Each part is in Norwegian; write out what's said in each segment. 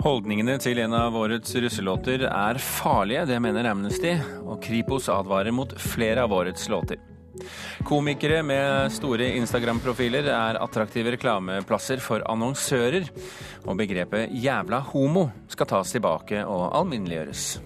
Holdningene til en av årets russelåter er farlige, det mener Amnesty, og Kripos advarer mot flere av årets låter. Komikere med store Instagram-profiler er attraktive reklameplasser for annonsører, og begrepet 'jævla homo' skal tas tilbake og alminneliggjøres.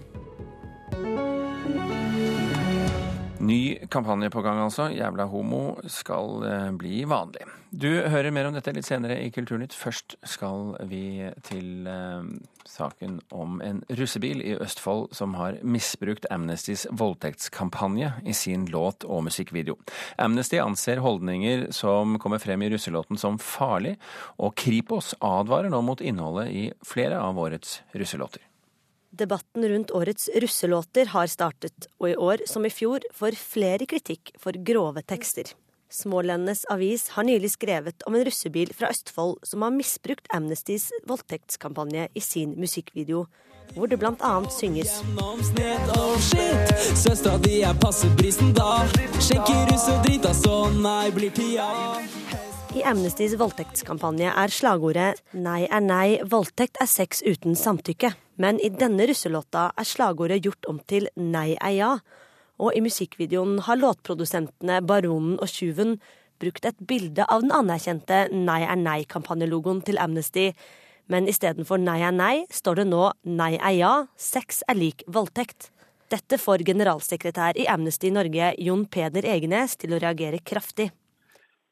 Ny kampanje på gang, altså. Jævla homo skal eh, bli vanlig. Du hører mer om dette litt senere i Kulturnytt. Først skal vi til eh, saken om en russebil i Østfold som har misbrukt Amnestys voldtektskampanje i sin låt og musikkvideo. Amnesty anser holdninger som kommer frem i russelåten som farlig, og Kripos advarer nå mot innholdet i flere av årets russelåter. Debatten rundt årets russelåter har startet, og i år som i fjor får flere kritikk for grove tekster. Smålendenes avis har nylig skrevet om en russebil fra Østfold som har misbrukt Amnestys voldtektskampanje i sin musikkvideo, hvor det blant annet synges di er passe brisen da. Skjenker russ og drita så nei blir tida i Amnestys voldtektskampanje er slagordet 'Nei er nei, voldtekt er sex uten samtykke'. Men i denne russelåta er slagordet gjort om til 'Nei er ja'. Og i musikkvideoen har låtprodusentene Baronen og Tjuven brukt et bilde av den anerkjente Nei er nei-kampanjelogoen til Amnesty. Men istedenfor Nei er nei, står det nå Nei er ja, sex er lik voldtekt. Dette får generalsekretær i Amnesty Norge Jon Peder Egenes til å reagere kraftig.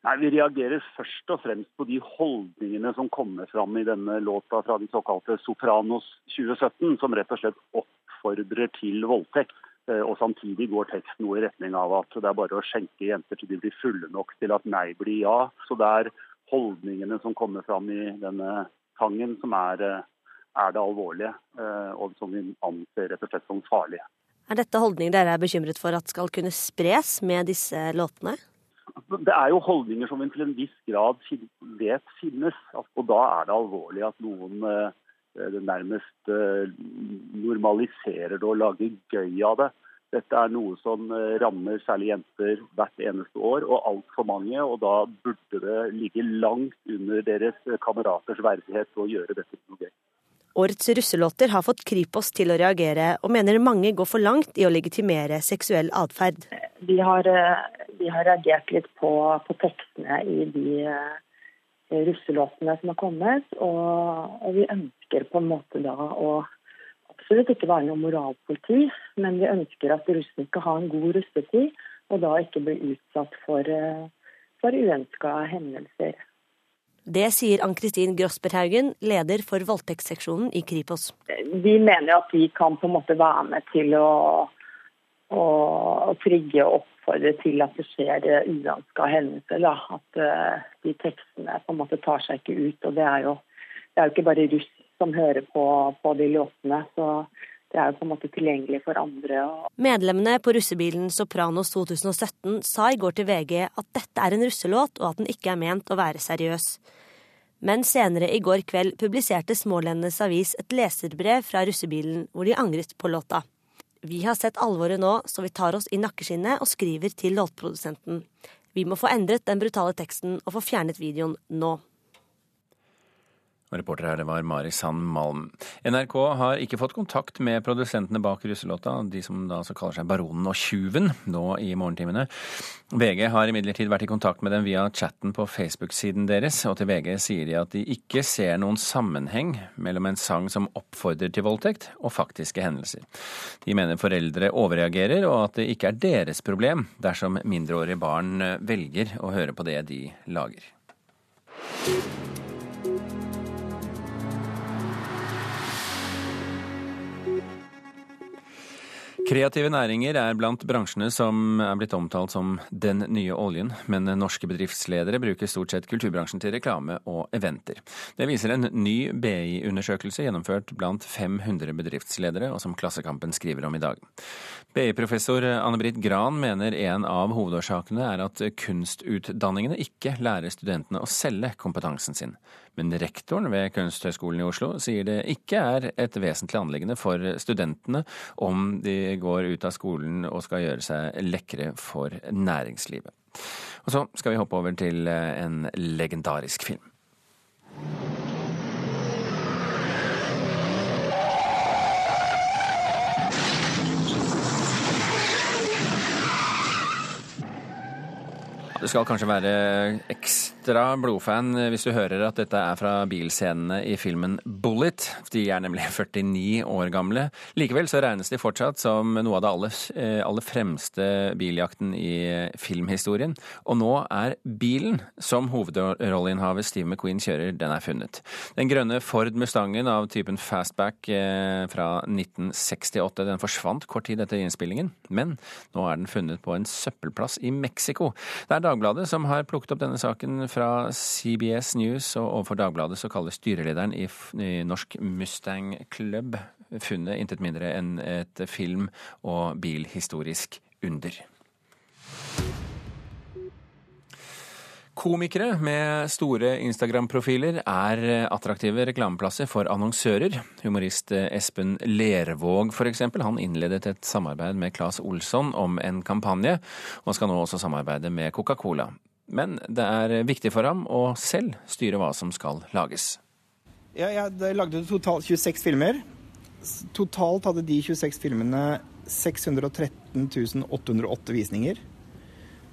Nei, Vi reagerer først og fremst på de holdningene som kommer fram i denne låta fra de såkalte Sopranos 2017, som rett og slett oppfordrer til voldtekt. Eh, og Samtidig går teksten noe i retning av at det er bare å skjenke jenter til de blir fulle nok til at nei blir ja. Så det er holdningene som kommer fram i denne sangen som er, eh, er det alvorlige, eh, og som vi anser rett og slett som farlige. Er dette holdninger dere er bekymret for at skal kunne spres med disse låtene? Det er jo holdninger som vi til en viss grad vet finnes. Og da er det alvorlig at noen eh, nærmest eh, normaliserer det og lager gøy av det. Dette er noe som eh, rammer særlig jenter hvert eneste år, og altfor mange. Og da burde det ligge langt under deres kameraters verdighet å gjøre dette til noe gøy. Årets russelåter har fått Kripos til å reagere, og mener mange går for langt i å legitimere seksuell atferd. Vi har, eh, vi har reagert litt på, på, tekstene i de uh, russelåtene som har kommet. Og, og, vi ønsker på en måte da å absolutt ikke være noe moralpoliti, men vi ønsker at russen skal ha en god russetid, og da ikke bli utsatt for, uh, for uønska hendelser. Det sier Ann-Kristin Grosberghaugen, leder for voldtektsseksjonen i Kripos. Vi mener at de kan på en måte være med til å, å, å trigge og oppfordre til at det skjer uønska hendelser. At uh, de tekstene på en måte tar seg ikke ut. Og det er jo, det er jo ikke bare russ som hører på, på de låtene. så det er jo på en måte tilgjengelig for andre. Medlemmene på russebilen Sopranos 2017 sa i går til VG at dette er en russelåt, og at den ikke er ment å være seriøs. Men senere i går kveld publiserte Smålendenes avis et leserbrev fra russebilen hvor de angret på låta. Vi har sett alvoret nå, så vi tar oss i nakkeskinnet og skriver til låtprodusenten. Vi må få endret den brutale teksten og få fjernet videoen nå. Og reporter her, det var Mari Sand Malm. NRK har ikke fått kontakt med produsentene bak russelåta, de som da så kaller seg Baronen og Tjuven, nå i morgentimene. VG har imidlertid vært i kontakt med dem via chatten på Facebook-siden deres, og til VG sier de at de ikke ser noen sammenheng mellom en sang som oppfordrer til voldtekt, og faktiske hendelser. De mener foreldre overreagerer, og at det ikke er deres problem dersom mindreårige barn velger å høre på det de lager. Kreative næringer er blant bransjene som er blitt omtalt som den nye oljen, men norske bedriftsledere bruker stort sett kulturbransjen til reklame og eventer. Det viser en ny BI-undersøkelse gjennomført blant 500 bedriftsledere, og som Klassekampen skriver om i dag. BI-professor Anne-Britt Gran mener en av hovedårsakene er at kunstutdanningene ikke lærer studentene å selge kompetansen sin. Men rektoren ved Kunsthøgskolen i Oslo sier det ikke er et vesentlig anliggende for studentene om de går ut av skolen og skal gjøre seg lekre for næringslivet. Og så skal vi hoppe over til eh, en legendarisk film. Det skal kanskje være eks ekstra blodfan hvis du hører at dette er fra bilscenene i filmen Bullet. De er nemlig 49 år gamle. Likevel så regnes de fortsatt som noe av det aller, eh, aller fremste biljakten i filmhistorien. Og nå er bilen som hovedrolleinnehaver Steve McQueen kjører, den er funnet. Den grønne Ford Mustangen av typen fastback eh, fra 1968, den forsvant kort tid etter innspillingen, men nå er den funnet på en søppelplass i Mexico. Det er Dagbladet som har plukket opp denne saken fra CBS News, og overfor Dagbladet så kaller styrelederen i, Norsk Mustang Club funnet intet mindre enn et film- og bilhistorisk under. Komikere med store Instagram-profiler er attraktive reklameplasser for annonsører. Humorist Espen Lervåg f.eks. Han innledet et samarbeid med Claes Olsson om en kampanje, og skal nå også samarbeide med Coca-Cola. Men det er viktig for ham å selv styre hva som skal lages. Ja, jeg lagde totalt 26 filmer. Totalt hadde de 26 filmene 613 808 visninger.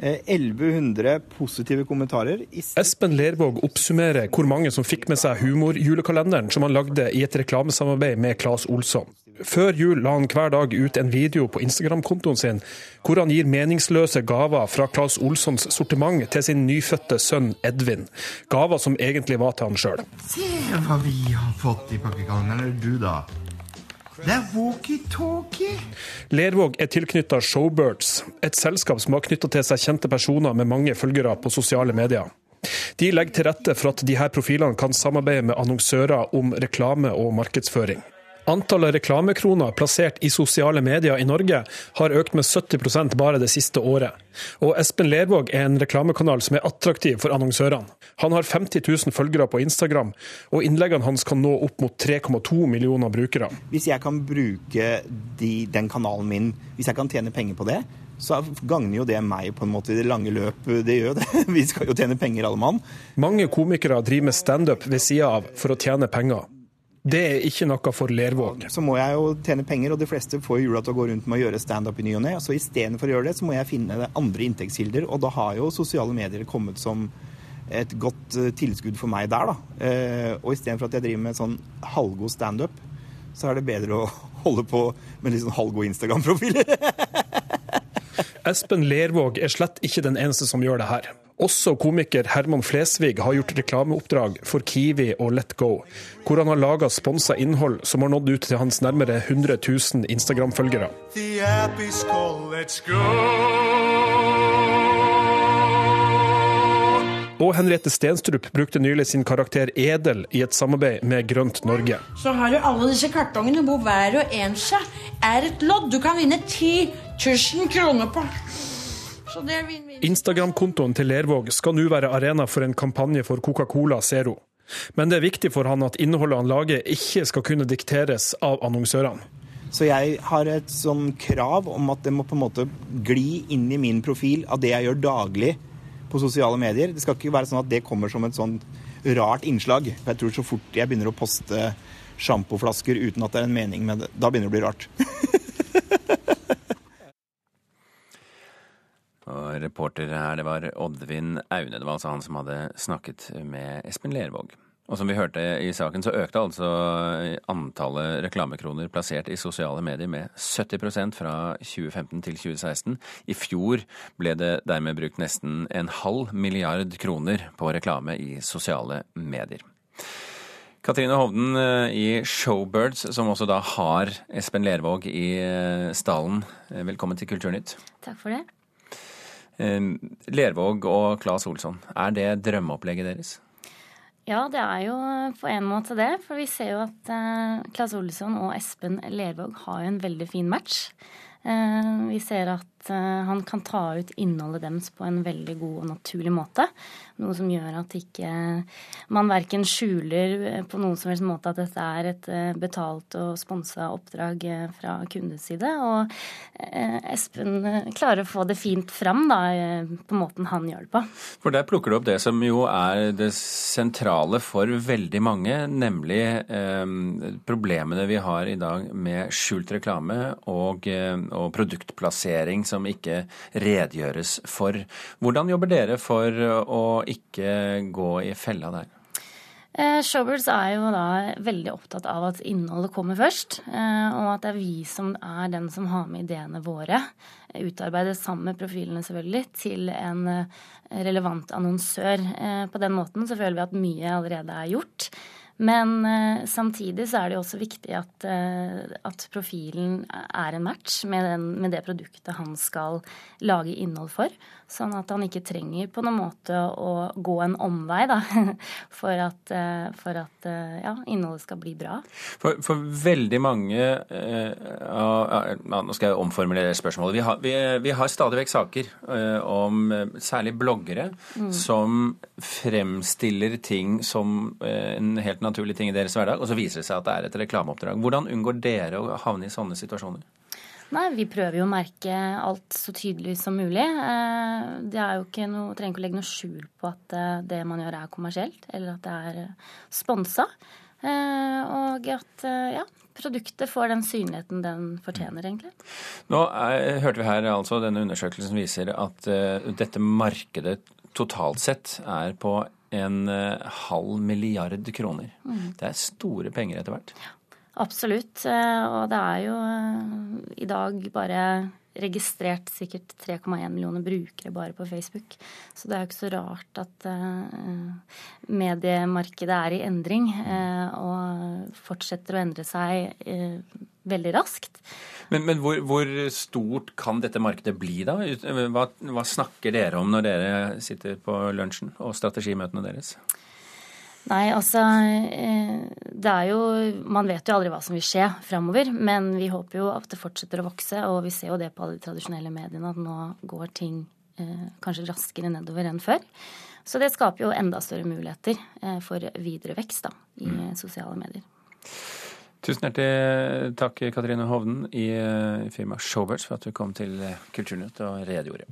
1100 eh, positive kommentarer. Espen Lervåg oppsummerer hvor mange som fikk med seg humorjulekalenderen som han lagde i et reklamesamarbeid med Claes Olsson. Før jul la han hver dag ut en video på Instagram-kontoen sin hvor han gir meningsløse gaver fra Claes Olssons sortiment til sin nyfødte sønn Edvin. Gaver som egentlig var til han sjøl. Se hva vi har fått i pakkekalenderen. Du, da? Det er walkietalkie! Lervåg er tilknytta Showbirds, et selskap som har knytta til seg kjente personer med mange følgere på sosiale medier. De legger til rette for at her profilene kan samarbeide med annonsører om reklame og markedsføring. Antallet reklamekroner plassert i sosiale medier i Norge har økt med 70% bare det siste året. Og Espen Lervåg er en reklamekanal som er attraktiv for annonsørene. Han har 50 000 følgere på Instagram, og innleggene hans kan nå opp mot 3,2 millioner brukere. Hvis jeg kan bruke de, den kanalen min, hvis jeg kan tjene penger på det, så gagner jo det meg på en måte i det lange løp. Det gjør det. Vi skal jo tjene penger, alle mann. Mange komikere driver med standup ved sida av for å tjene penger. Det er ikke noe for Lervåg. Så må jeg jo tjene penger, og de fleste får jula til å gå rundt med å gjøre standup i ny og ne. Så istedenfor å gjøre det, så må jeg finne andre inntektskilder. Og da har jo sosiale medier kommet som et godt eh, tilskudd for meg der, da. Eh, og istedenfor at jeg driver med sånn halvgod standup, så er det bedre å holde på med litt sånn halvgod Instagram-profil. Espen Lervåg er slett ikke den eneste som gjør det her. Også komiker Herman Flesvig har gjort reklameoppdrag for Kiwi og Let Go, hvor han har laga sponsa innhold som har nådd ut til hans nærmere 100 000 Instagram-følgere. Og Henriette Stenstrup brukte nylig sin karakter Edel i et samarbeid med Grønt Norge. Så har du alle disse kartongene hvor hver og en seg er et lodd du kan vinne 10 000 kroner på. Instagram-kontoen til Lervåg skal nå være arena for en kampanje for Coca-Cola Zero. Men det er viktig for han at innholdet han lager ikke skal kunne dikteres av annonsørene. Så jeg har et sånn krav om at det må på en måte gli inn i min profil av det jeg gjør daglig på sosiale medier. Det skal ikke være sånn at det kommer som et sånn rart innslag. For jeg tror så fort jeg begynner å poste sjampoflasker uten at det er en mening med det, da begynner det å bli rart. Og reporter her, det var Oddvin Aune. Det var altså han som hadde snakket med Espen Lervåg. Og som vi hørte i saken, så økte altså antallet reklamekroner plassert i sosiale medier med 70% fra 2015 til 2016. I fjor ble det dermed brukt nesten en halv milliard kroner på reklame i sosiale medier. Katrine Hovden eh, i Showbirds, som også da har Espen Lervåg i eh, stallen. Eh, velkommen til Kulturnytt. Takk for det. Lervåg og Claes Olsson, er det drømmeopplegget deres? Ja, det er jo på en måte det. For vi ser jo at uh, Claes Olsson og Espen Lervåg har jo en veldig fin match. Uh, vi ser at uh, han kan ta ut innholdet deres på en veldig god og naturlig måte. Noe som gjør at ikke man verken skjuler eh, på noen som helst måte at dette er et eh, betalt og sponsa oppdrag eh, fra kundens side. Og Espen klarer å få det fint fram da, på måten han gjør det på. For der plukker du opp det som jo er det sentrale for veldig mange, nemlig eh, problemene vi har i dag med skjult reklame og, og produktplassering som ikke redegjøres for. Hvordan jobber dere for å ikke gå i fella der? Eh, Showbirds er jo da veldig opptatt av at innholdet kommer først, eh, og at det er vi som er den som har med ideene våre, utarbeidet sammen med profilene selvfølgelig, til en eh, relevant annonsør. På den måten så føler vi at mye allerede er gjort. Men eh, samtidig så er det jo også viktig at, eh, at profilen er en match med, den, med, det produktet han skal lage innhold for. Sånn at han ikke trenger på noen måte å gå en omvei da, for at, uh, for at ja, innholdet skal bli bra. For, for veldig mange ja, Nå skal jeg omformulere spørsmålet. Vi har, vi, vi har stadig vekk saker om særlig bloggere mm. som fremstiller ting som en helt naturlig naturlig ting i deres hverdag, og så viser det seg at det er et reklameoppdrag. Hvordan unngår dere å havne i sånne situasjoner? Nei, Vi prøver jo å merke alt så tydelig som mulig. Eh, det er jo ikke noe, trenger ikke å legge noe skjul på at eh, det man gjør er kommersielt, eller at det er eh, sponsa. Og at ja, produktet får den synligheten den fortjener, egentlig. Nå er, hørte vi her altså denne undersøkelsen viser at uh, dette markedet totalt sett er på en uh, halv milliard kroner. Mm. Det er store penger etter hvert. Ja, absolutt. Eh, og det er jo uh, i dag bare registrert sikkert 3,1 millioner brukere bare på Facebook. Så det er jo ikke så rart at uh, mediemarkedet er i endring og fortsetter å endre seg veldig raskt. Men, men hvor, hvor, stort kan dette markedet bli da? Hva, hva, snakker dere om når dere sitter på lunsjen og strategimøtene deres? Nei, altså eh, Det er jo Man vet jo aldri hva som vil skje framover. Men vi håper jo at det fortsetter å vokse. Og vi ser jo det på alle de tradisjonelle mediene at nå går ting eh, kanskje raskere nedover enn før. Så det skaper jo enda større muligheter eh, for videre vekst da, i mm. sosiale medier. Tusen hjertelig takk, Katrine Hovden i firmaet Showbirds, for at du kom til Kulturnytt og redegjorde.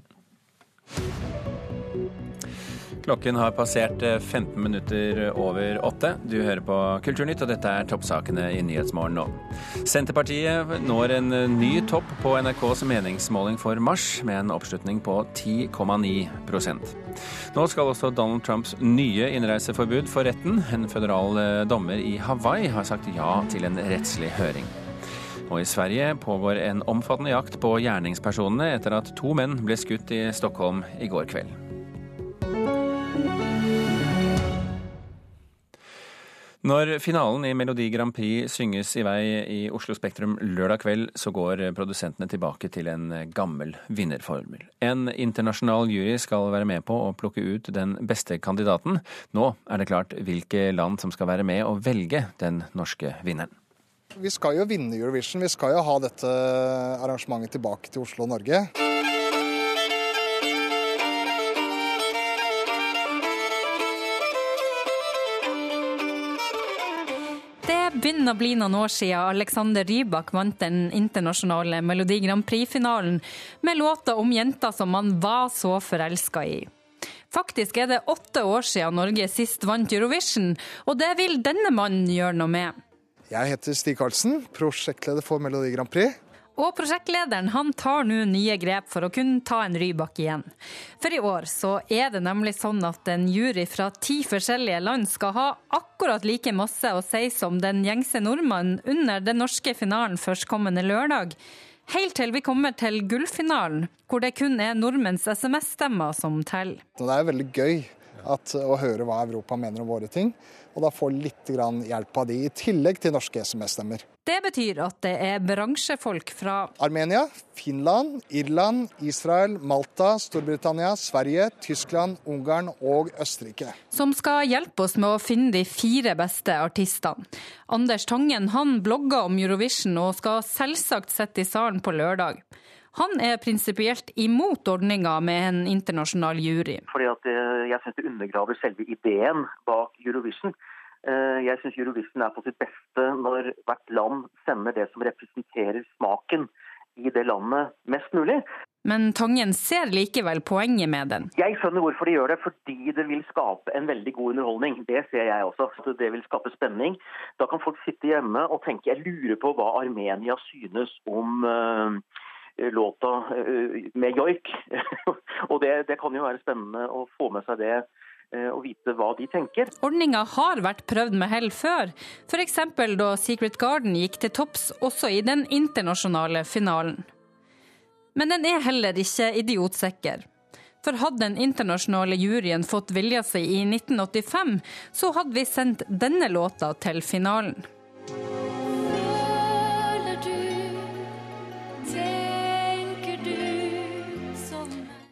Klokken har passert 15 eh, minutter over åtte. Du hører på Kulturnytt, og dette er toppsakene i Nyhetsmorgen nå. Senterpartiet når en eh, ny topp på NRKs meningsmåling for mars, med en oppslutning på 10,9% Nå skal også Donald Trumps nye innreiseforbud for retten. En føderal eh, dommer i Hawaii har sagt ja til en rettslig høring. Og i Sverige pågår en omfattende jakt på gjerningspersonene etter at to menn ble skutt i Stockholm i går kveld. Når finalen i Melodi Grand Prix synges i vei i Oslo Spektrum lørdag kveld, så går produsentene tilbake til en gammel vinnerformel. En internasjonal jury skal være med på å plukke ut den beste kandidaten. Nå er det klart hvilke land som skal være med og velge den norske vinneren. Vi skal jo vinne Eurovision. Vi skal jo ha dette arrangementet tilbake til Oslo og Norge. Begynner å bli noen år siden Alexander Rybak vant den internasjonale Melodi Grand Prix-finalen med låter om jenter som man var så forelska i. Faktisk er det åtte år siden Norge sist vant Eurovision, og det vil denne mannen gjøre noe med. Jeg heter Stig Karlsen, prosjektleder for Melodi Grand Prix. Og prosjektlederen han tar nå nye grep for å kunne ta en Rybak igjen. For i år så er det nemlig sånn at en jury fra ti forskjellige land skal ha akkurat like masse å si som den gjengse nordmannen under den norske finalen førstkommende lørdag. Helt til vi kommer til gullfinalen, hvor det kun er nordmenns SMS-stemmer som teller. Det er veldig gøy at, å høre hva Europa mener om våre ting og da får litt hjelp av de, i tillegg til norske SMS-stemmer. Det betyr at det er bransjefolk fra Armenia, Finland, Irland, Israel, Malta, Storbritannia, Sverige, Tyskland, Ungarn og Østerrike. Som skal hjelpe oss med å finne de fire beste artistene. Anders Tangen han blogger om Eurovision og skal selvsagt sitte i salen på lørdag. Han er prinsipielt imot ordninga med en internasjonal jury. Fordi at eh, Jeg syns det undergraver selve ideen bak Eurovision. Eh, jeg syns Eurovision er på sitt beste når hvert land sender det som representerer smaken i det landet mest mulig. Men Tangen ser likevel poenget med den. Jeg skjønner hvorfor de gjør det, fordi det vil skape en veldig god underholdning. Det ser jeg også. Det vil skape spenning. Da kan folk sitte hjemme og tenke jeg lurer på hva Armenia synes om uh, låta med joik. og det, det, kan jo være spennende å få med seg det og vite hva de tenker. Ordninga har vært prøvd med hell før, f.eks. da Secret Garden gikk til topps også i den internasjonale finalen. Men den er heller ikke idiotsikker. For hadde den internasjonale juryen fått vilja si i 1985, så hadde vi sendt denne låta til finalen.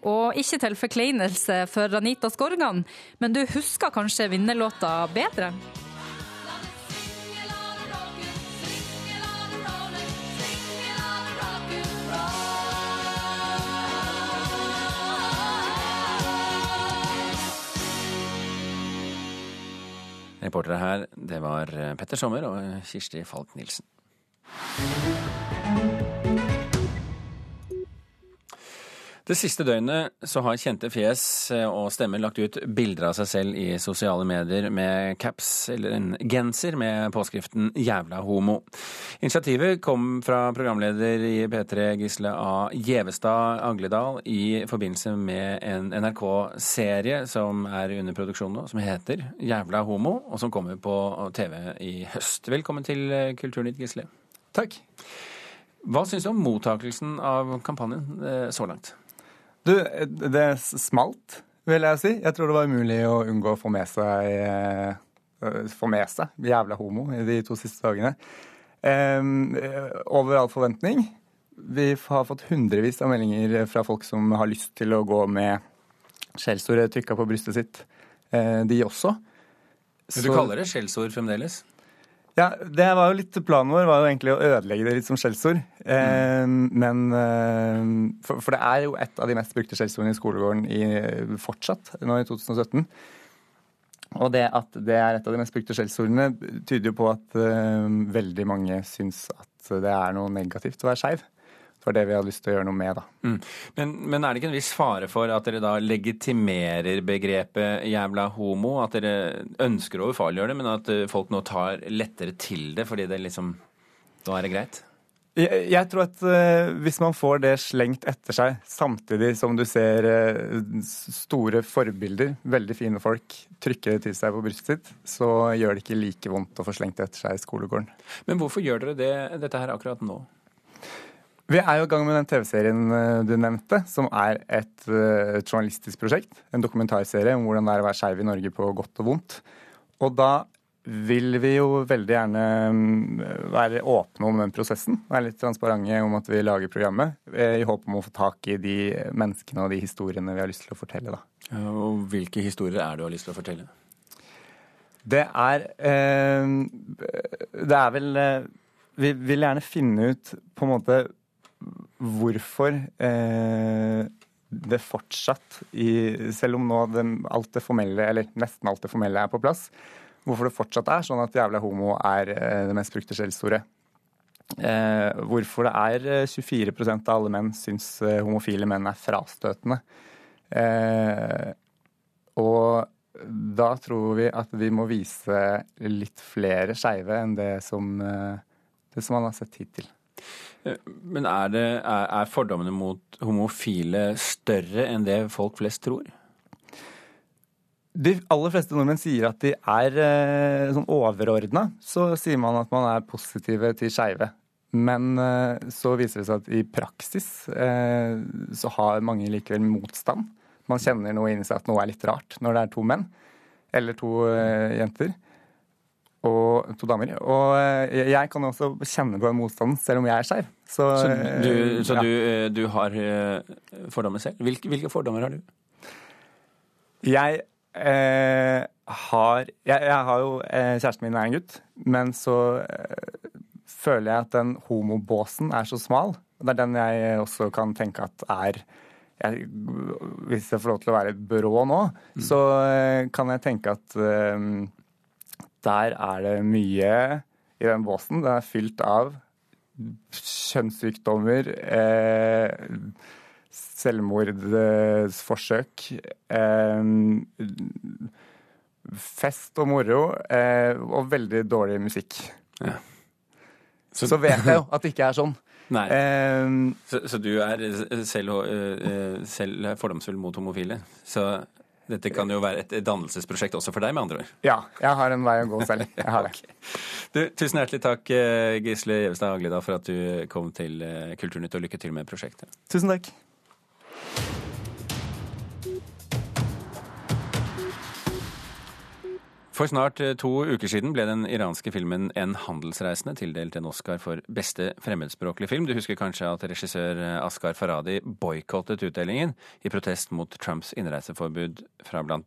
Og ikke til forkleinelse for Anita Skorgan, men du husker kanskje vinnerlåta bedre? Reportere her, det var Petter Sommer og Kirsti Falk Nilsen. Det siste døgnet så har kjente fjes og stemmer lagt ut bilder av seg selv i sosiale medier med caps eller en genser med påskriften 'jævla homo'. Initiativet kom fra programleder i P3 Gisle A. Gjevestad Agledal i forbindelse med en NRK-serie som er under produksjon nå, som heter 'Jævla homo', og som kommer på TV i høst. Velkommen til Kulturnytt, Gisle. Takk. Hva syns du om mottakelsen av kampanjen eh, så langt? Du, det smalt, vil jeg si. Jeg tror det var umulig å unngå å få med seg uh, få med seg jævla homo i de to siste dagene. Um, over all forventning. Vi har fått hundrevis av meldinger fra folk som har lyst til å gå med skjellsordet trykka på brystet sitt, de også. Så, du kaller det skjellsord fremdeles? Ja, det var jo litt Planen vår var jo egentlig å ødelegge det litt som skjellsord. Mm. Men eh, for, for, det er jo et av de mest brukte skjellsordene i skolegården i, fortsatt nå i 2017. Og det at det er et av de mest brukte skjellsordene, tyder jo på at eh, veldig mange syns at det er noe negativt å være skeiv var det vi har lyst til å gjøre noe med. da. Mm. Men, men, er det ikke en viss fare for at dere da legitimerer begrepet 'jævla homo'? At dere ønsker å ufarliggjøre det, men at eh, folk nå tar lettere til det fordi det liksom Da er det greit? Jeg, jeg tror at uh, hvis man får det slengt etter seg, samtidig som du ser uh, store forbilder, veldig fine folk, trykke det til seg på brystet sitt, så gjør det ikke like vondt å få slengt det etter seg i skolegården. Men hvorfor gjør dere det, dette her akkurat nå? Vi er jo i gang med den TV-serien eh, du nevnte, som er et uh, journalistisk prosjekt. En dokumentarserie om hvordan det er å være skeiv i Norge på godt og vondt. Og da vil vi jo veldig gjerne um, være åpne om den prosessen. Være litt transparente om at vi lager programmet, i håp om å få tak i de menneskene og de historiene vi har lyst til å fortelle. Da. Og hvilke historier er det du har lyst til å fortelle? Det er eh, Det er vel eh, Vi vil gjerne finne ut på en måte hvorfor eh, det fortsatt, i, selv om nå det, alt det formelle, eller nesten alt det formelle er på plass, hvorfor det fortsatt er sånn at jævla homo er eh, det mest brukte skjellsordet. Eh, hvorfor det er 24 eh, av alle menn syns homofile menn er frastøtende. Eh, og da tror vi at vi må vise litt flere skeive enn det som, det som man har sett hittil. Men er, det, er, fordommene mot homofile større enn det folk flest tror? De aller fleste nordmenn sier at de er eh, sånn overordna. Så sier man at man er positive til skeive. Men eh, så viser det seg at i praksis eh, så har mange likevel motstand. Man kjenner noe inni seg at noe er litt rart når det er to menn eller to jenter og to damer. Og eh, jeg kan også kjenne på den motstanden, selv om jeg er skeiv. Så, så, du, eh, så ja. du, eh, du, har fordommer selv? Hvilke, hvilke, fordommer har du? Jeg eh, har jeg, jeg, har jo Kjæresten min er en gutt, men så eh, føler jeg at den homobåsen er så smal. Det er den jeg også kan tenke at er jeg, Hvis jeg får lov til å være brå nå, mm. så kan jeg tenke at der er det mye i den båsen. Den er fylt av kjønnssykdommer, eh, selvmordsforsøk, eh, fest og moro, eh, og veldig dårlig musikk. Ja. Så, Så, vet jeg jo at det ikke er sånn. Nei. Um, så, så, du er selv, selv fordomsfull mot homofile? Så dette kan jo være et dannelsesprosjekt også for deg, med andre ord? Ja, jeg har en vei å gå selv. Jeg har det. okay. du, tusen hjertelig takk, Gisle Gjevestad Agledal, for at du kom til Kulturnytt, og lykke til med prosjektet. Tusen takk. For snart eh, to uker siden ble den iranske filmen En handelsreisende tildelt en Oscar for beste fremmedspråklige film. Du husker kanskje at regissør eh, Askar Faradi boikottet utdelingen i protest mot Trumps innreiseforbud fra bl.a.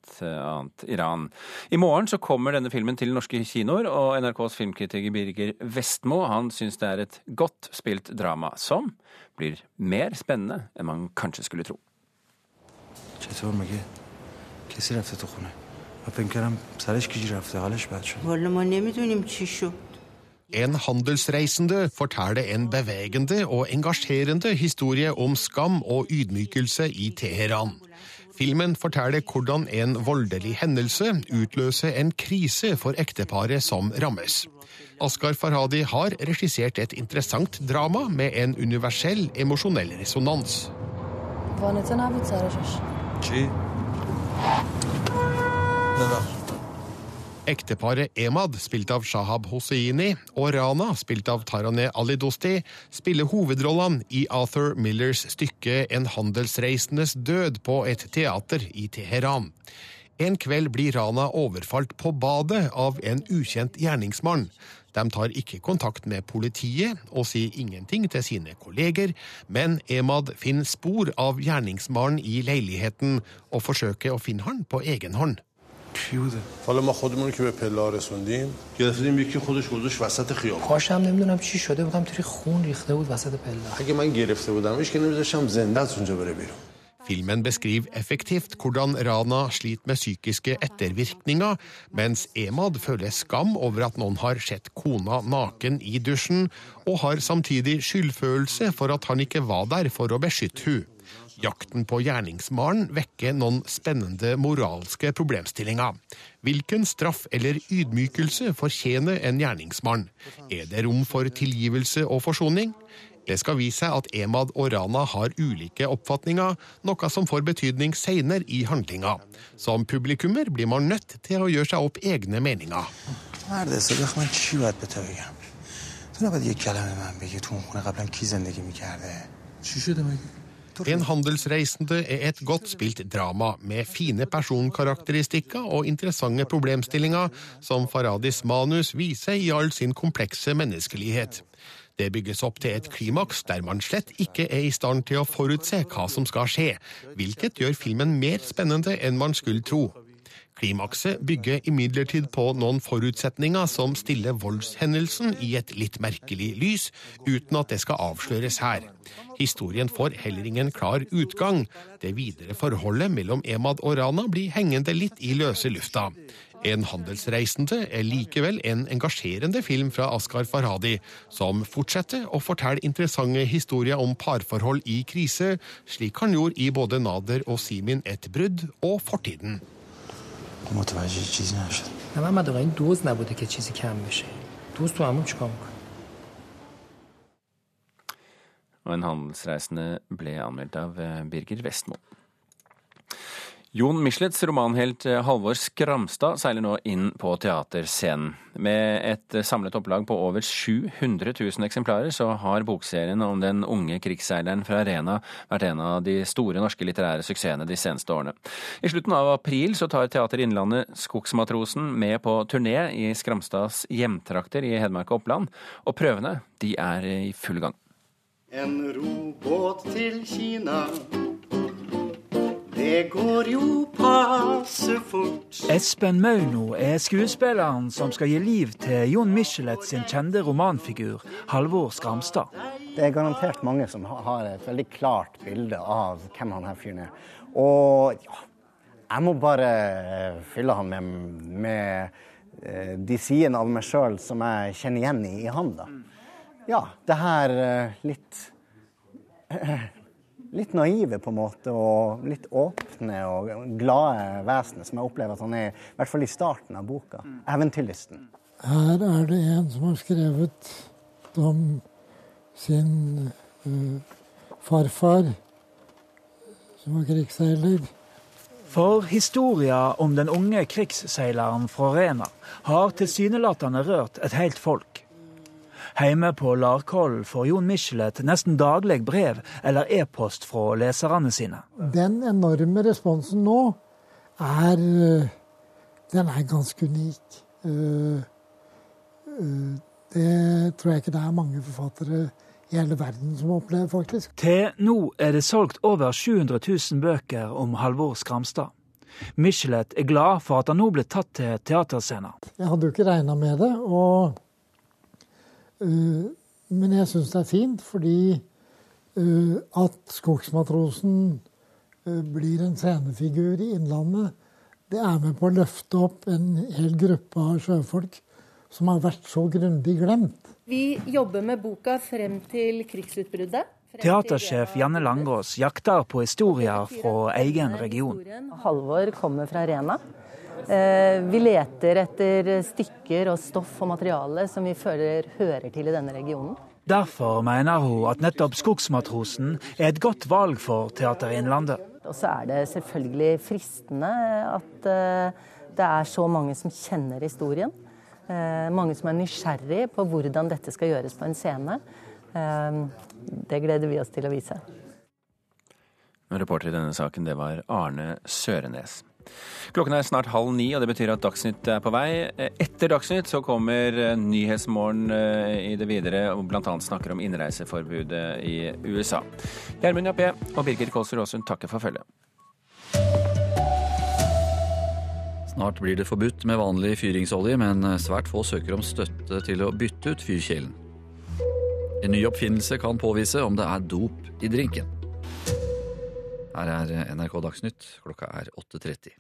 Iran. I morgen så kommer denne filmen til norske kinoer, og NRKs filmkritiker Birger Vestmo han syns det er et godt spilt drama, som blir mer spennende enn man kanskje skulle tro. فکر کردم سرش گیج رفته حالش بد شد والا ما نمیدونیم چی شد En handelsreisende forteller en bevegende og engasjerende historie om skam og ydmykelse i Teheran. Filmen forteller hvordan en voldelig hendelse utløser en krise for ekteparet som rammes. Askar Farhadi har regissert et interessant drama med en universell emosjonell resonans. Ekteparet Emad, spilt av Shahab Hosseini, og Rana, spilt av Taraneh Alidosti, spiller hovedrollene i Arthur Millers stykke En handelsreisendes død på et teater i Teheran. En kveld blir Rana overfalt på badet av en ukjent gjerningsmann. De tar ikke kontakt med politiet og sier ingenting til sine kolleger, men Emad finner spor av gjerningsmannen i leiligheten og forsøker å finne han på egen hånd. کی بوده حالا ما خودمون که به پلا رسوندیم گرفتیم یکی خودش گذاشت وسط خیابون پاشم نمیدونم چی شده بودم توی خون ریخته بود وسط پلا اگه من گرفته بودمش که نمیذاشتم زنده از اونجا بره بیرون Filmen beskriver effektivt hvordan Rana sliter med psykiske ettervirkninger, mens Emad føler skam over at noen har sett kona naken i dusjen, og har samtidig skyldfølelse for at han ikke var der for å beskytte hun. Jakten på gjerningsmannen vekker noen spennende moralske problemstillinger. Hvilken straff eller ydmykelse fortjener en gjerningsmann? Er det rom for tilgivelse og forsoning? Det skal vise seg at Emad og Rana har ulike oppfatninger, noe som får betydning seinere i handlinga. Som publikummer blir man nødt til å gjøre seg opp egne meninger. تو نباید یک کلمه من بگی تو اون خونه قبلا کی زندگی میکرده چی شده مگه en handelsreisende er et godt spilt drama med fine personkarakteristikker og interessante problemstillinger som Faradis manus viser i all sin komplekse menneskelighet. Det bygges opp til et klimaks der man slett ikke er i stand til å forutse hva som skal skje, hvilket gjør filmen mer spennende enn man skulle tro. Klimakset bygger imidlertid på noen forutsetninger som stiller voldshendelsen i et litt merkelig lys, uten at det skal avsløres her. Historien får heller ingen klar utgang. Det videre forholdet mellom Emad og Rana blir hengende litt i løse lufta. En handelsreisende er likevel en engasjerende film fra Askar Farhadi, som fortsetter å fortelle interessante historier om parforhold i krise, slik han gjorde i både Nader og Simin et brudd og Fortiden. متوجه چیزی نشد نه محمد آقا این دوز نبوده که چیزی کم بشه دوز تو همون چیکار میکنه Og en handelsreisende ble anmeldt av eh, Birger Vestmo. Jon Michelets romanhelt eh, Halvor Skramstad seiler nå inn på teaterscenen. Med et eh, samlet opplag på over 700 000 eksemplarer, så har bokserien om den unge krigsseileren fra Rena vært en av de store norske litterære suksessene de seneste årene. I slutten av april så tar Teater Innlandet Skogsmatrosen med på turné i Skramstads hjemtrakter i Hedmark og Oppland, og prøvene de er i full gang. En robåt til Kina det går jo passe fort. Espen Mauno er skuespilleren som skal gi liv til Jon Michelet sin kjente romanfigur Halvor Skramstad. Det er garantert mange som har et veldig klart bilde av hvem han her fyren er. Og ja, jeg må bare eh, fylle han med, med eh, de sidene av meg sjøl som jeg kjenner igjen i, i han. da. Ja, det her eh, litt litt naive på en måte, og litt åpne og glade vesenet som jeg opplever at han er, i hvert fall i starten av boka. Eventyrlysten. Her er det en som har skrevet om sin uh, farfar, som var krigsseiler. For historia om den unge krigsseileren fra Rena har tilsynelatende rørt et helt folk. Hjemme på Larkollen får Jon Michelet nesten daglig brev eller e-post fra leserne sine. Den enorme responsen nå er eh, Den er ganske unik. Eh, eh, det tror jeg ikke det er mange forfattere i hele verden som opplever, faktisk. Til nå er det solgt over 700 000 bøker om Halvor Skramstad. Michelet er glad for at han nå ble tatt til teaterscenen. Jeg hadde jo ikke regna med det, og, men jeg syns det er fint fordi uh, at Skogsmatrosen uh, blir en scenefigur i Innlandet, det er med på å løfte opp en hel gruppe av sjøfolk som har vært så grundig glemt. Vi jobber med boka frem til krigsutbruddet. Teatersjef Janne Langås jakter på historier fra egen region. Halvor kommer fra Rena. Eh, vi leter etter stykker og stoff og materiale som vi føler hører til i denne regionen. Derfor mener hun at nettopp Skogsmatrosen er et godt valg for Teater Innlandet. Og så er det selvfølgelig fristende at eh, det er så mange som kjenner historien. Eh, mange som er nysgjerrig på hvordan dette skal gjøres på en scene. Det gleder vi oss til å vise. Reporter i denne saken, det var Arne Sørenes. Klokken er snart halv ni, og det betyr at Dagsnytt er på vei. Etter Dagsnytt så kommer Nyhetsmorgen i det videre, og bl.a. snakker om innreiseforbudet i USA. Gjermund Jappé og Birgit Kolsrud Aasund takker for følget. Snart blir det forbudt med vanlig fyringsolje, men svært få søker om støtte til å bytte ut fyrkjelen. En ny oppfinnelse kan påvise om det er dop i drinken. Her er NRK Dagsnytt, klokka er 8.30.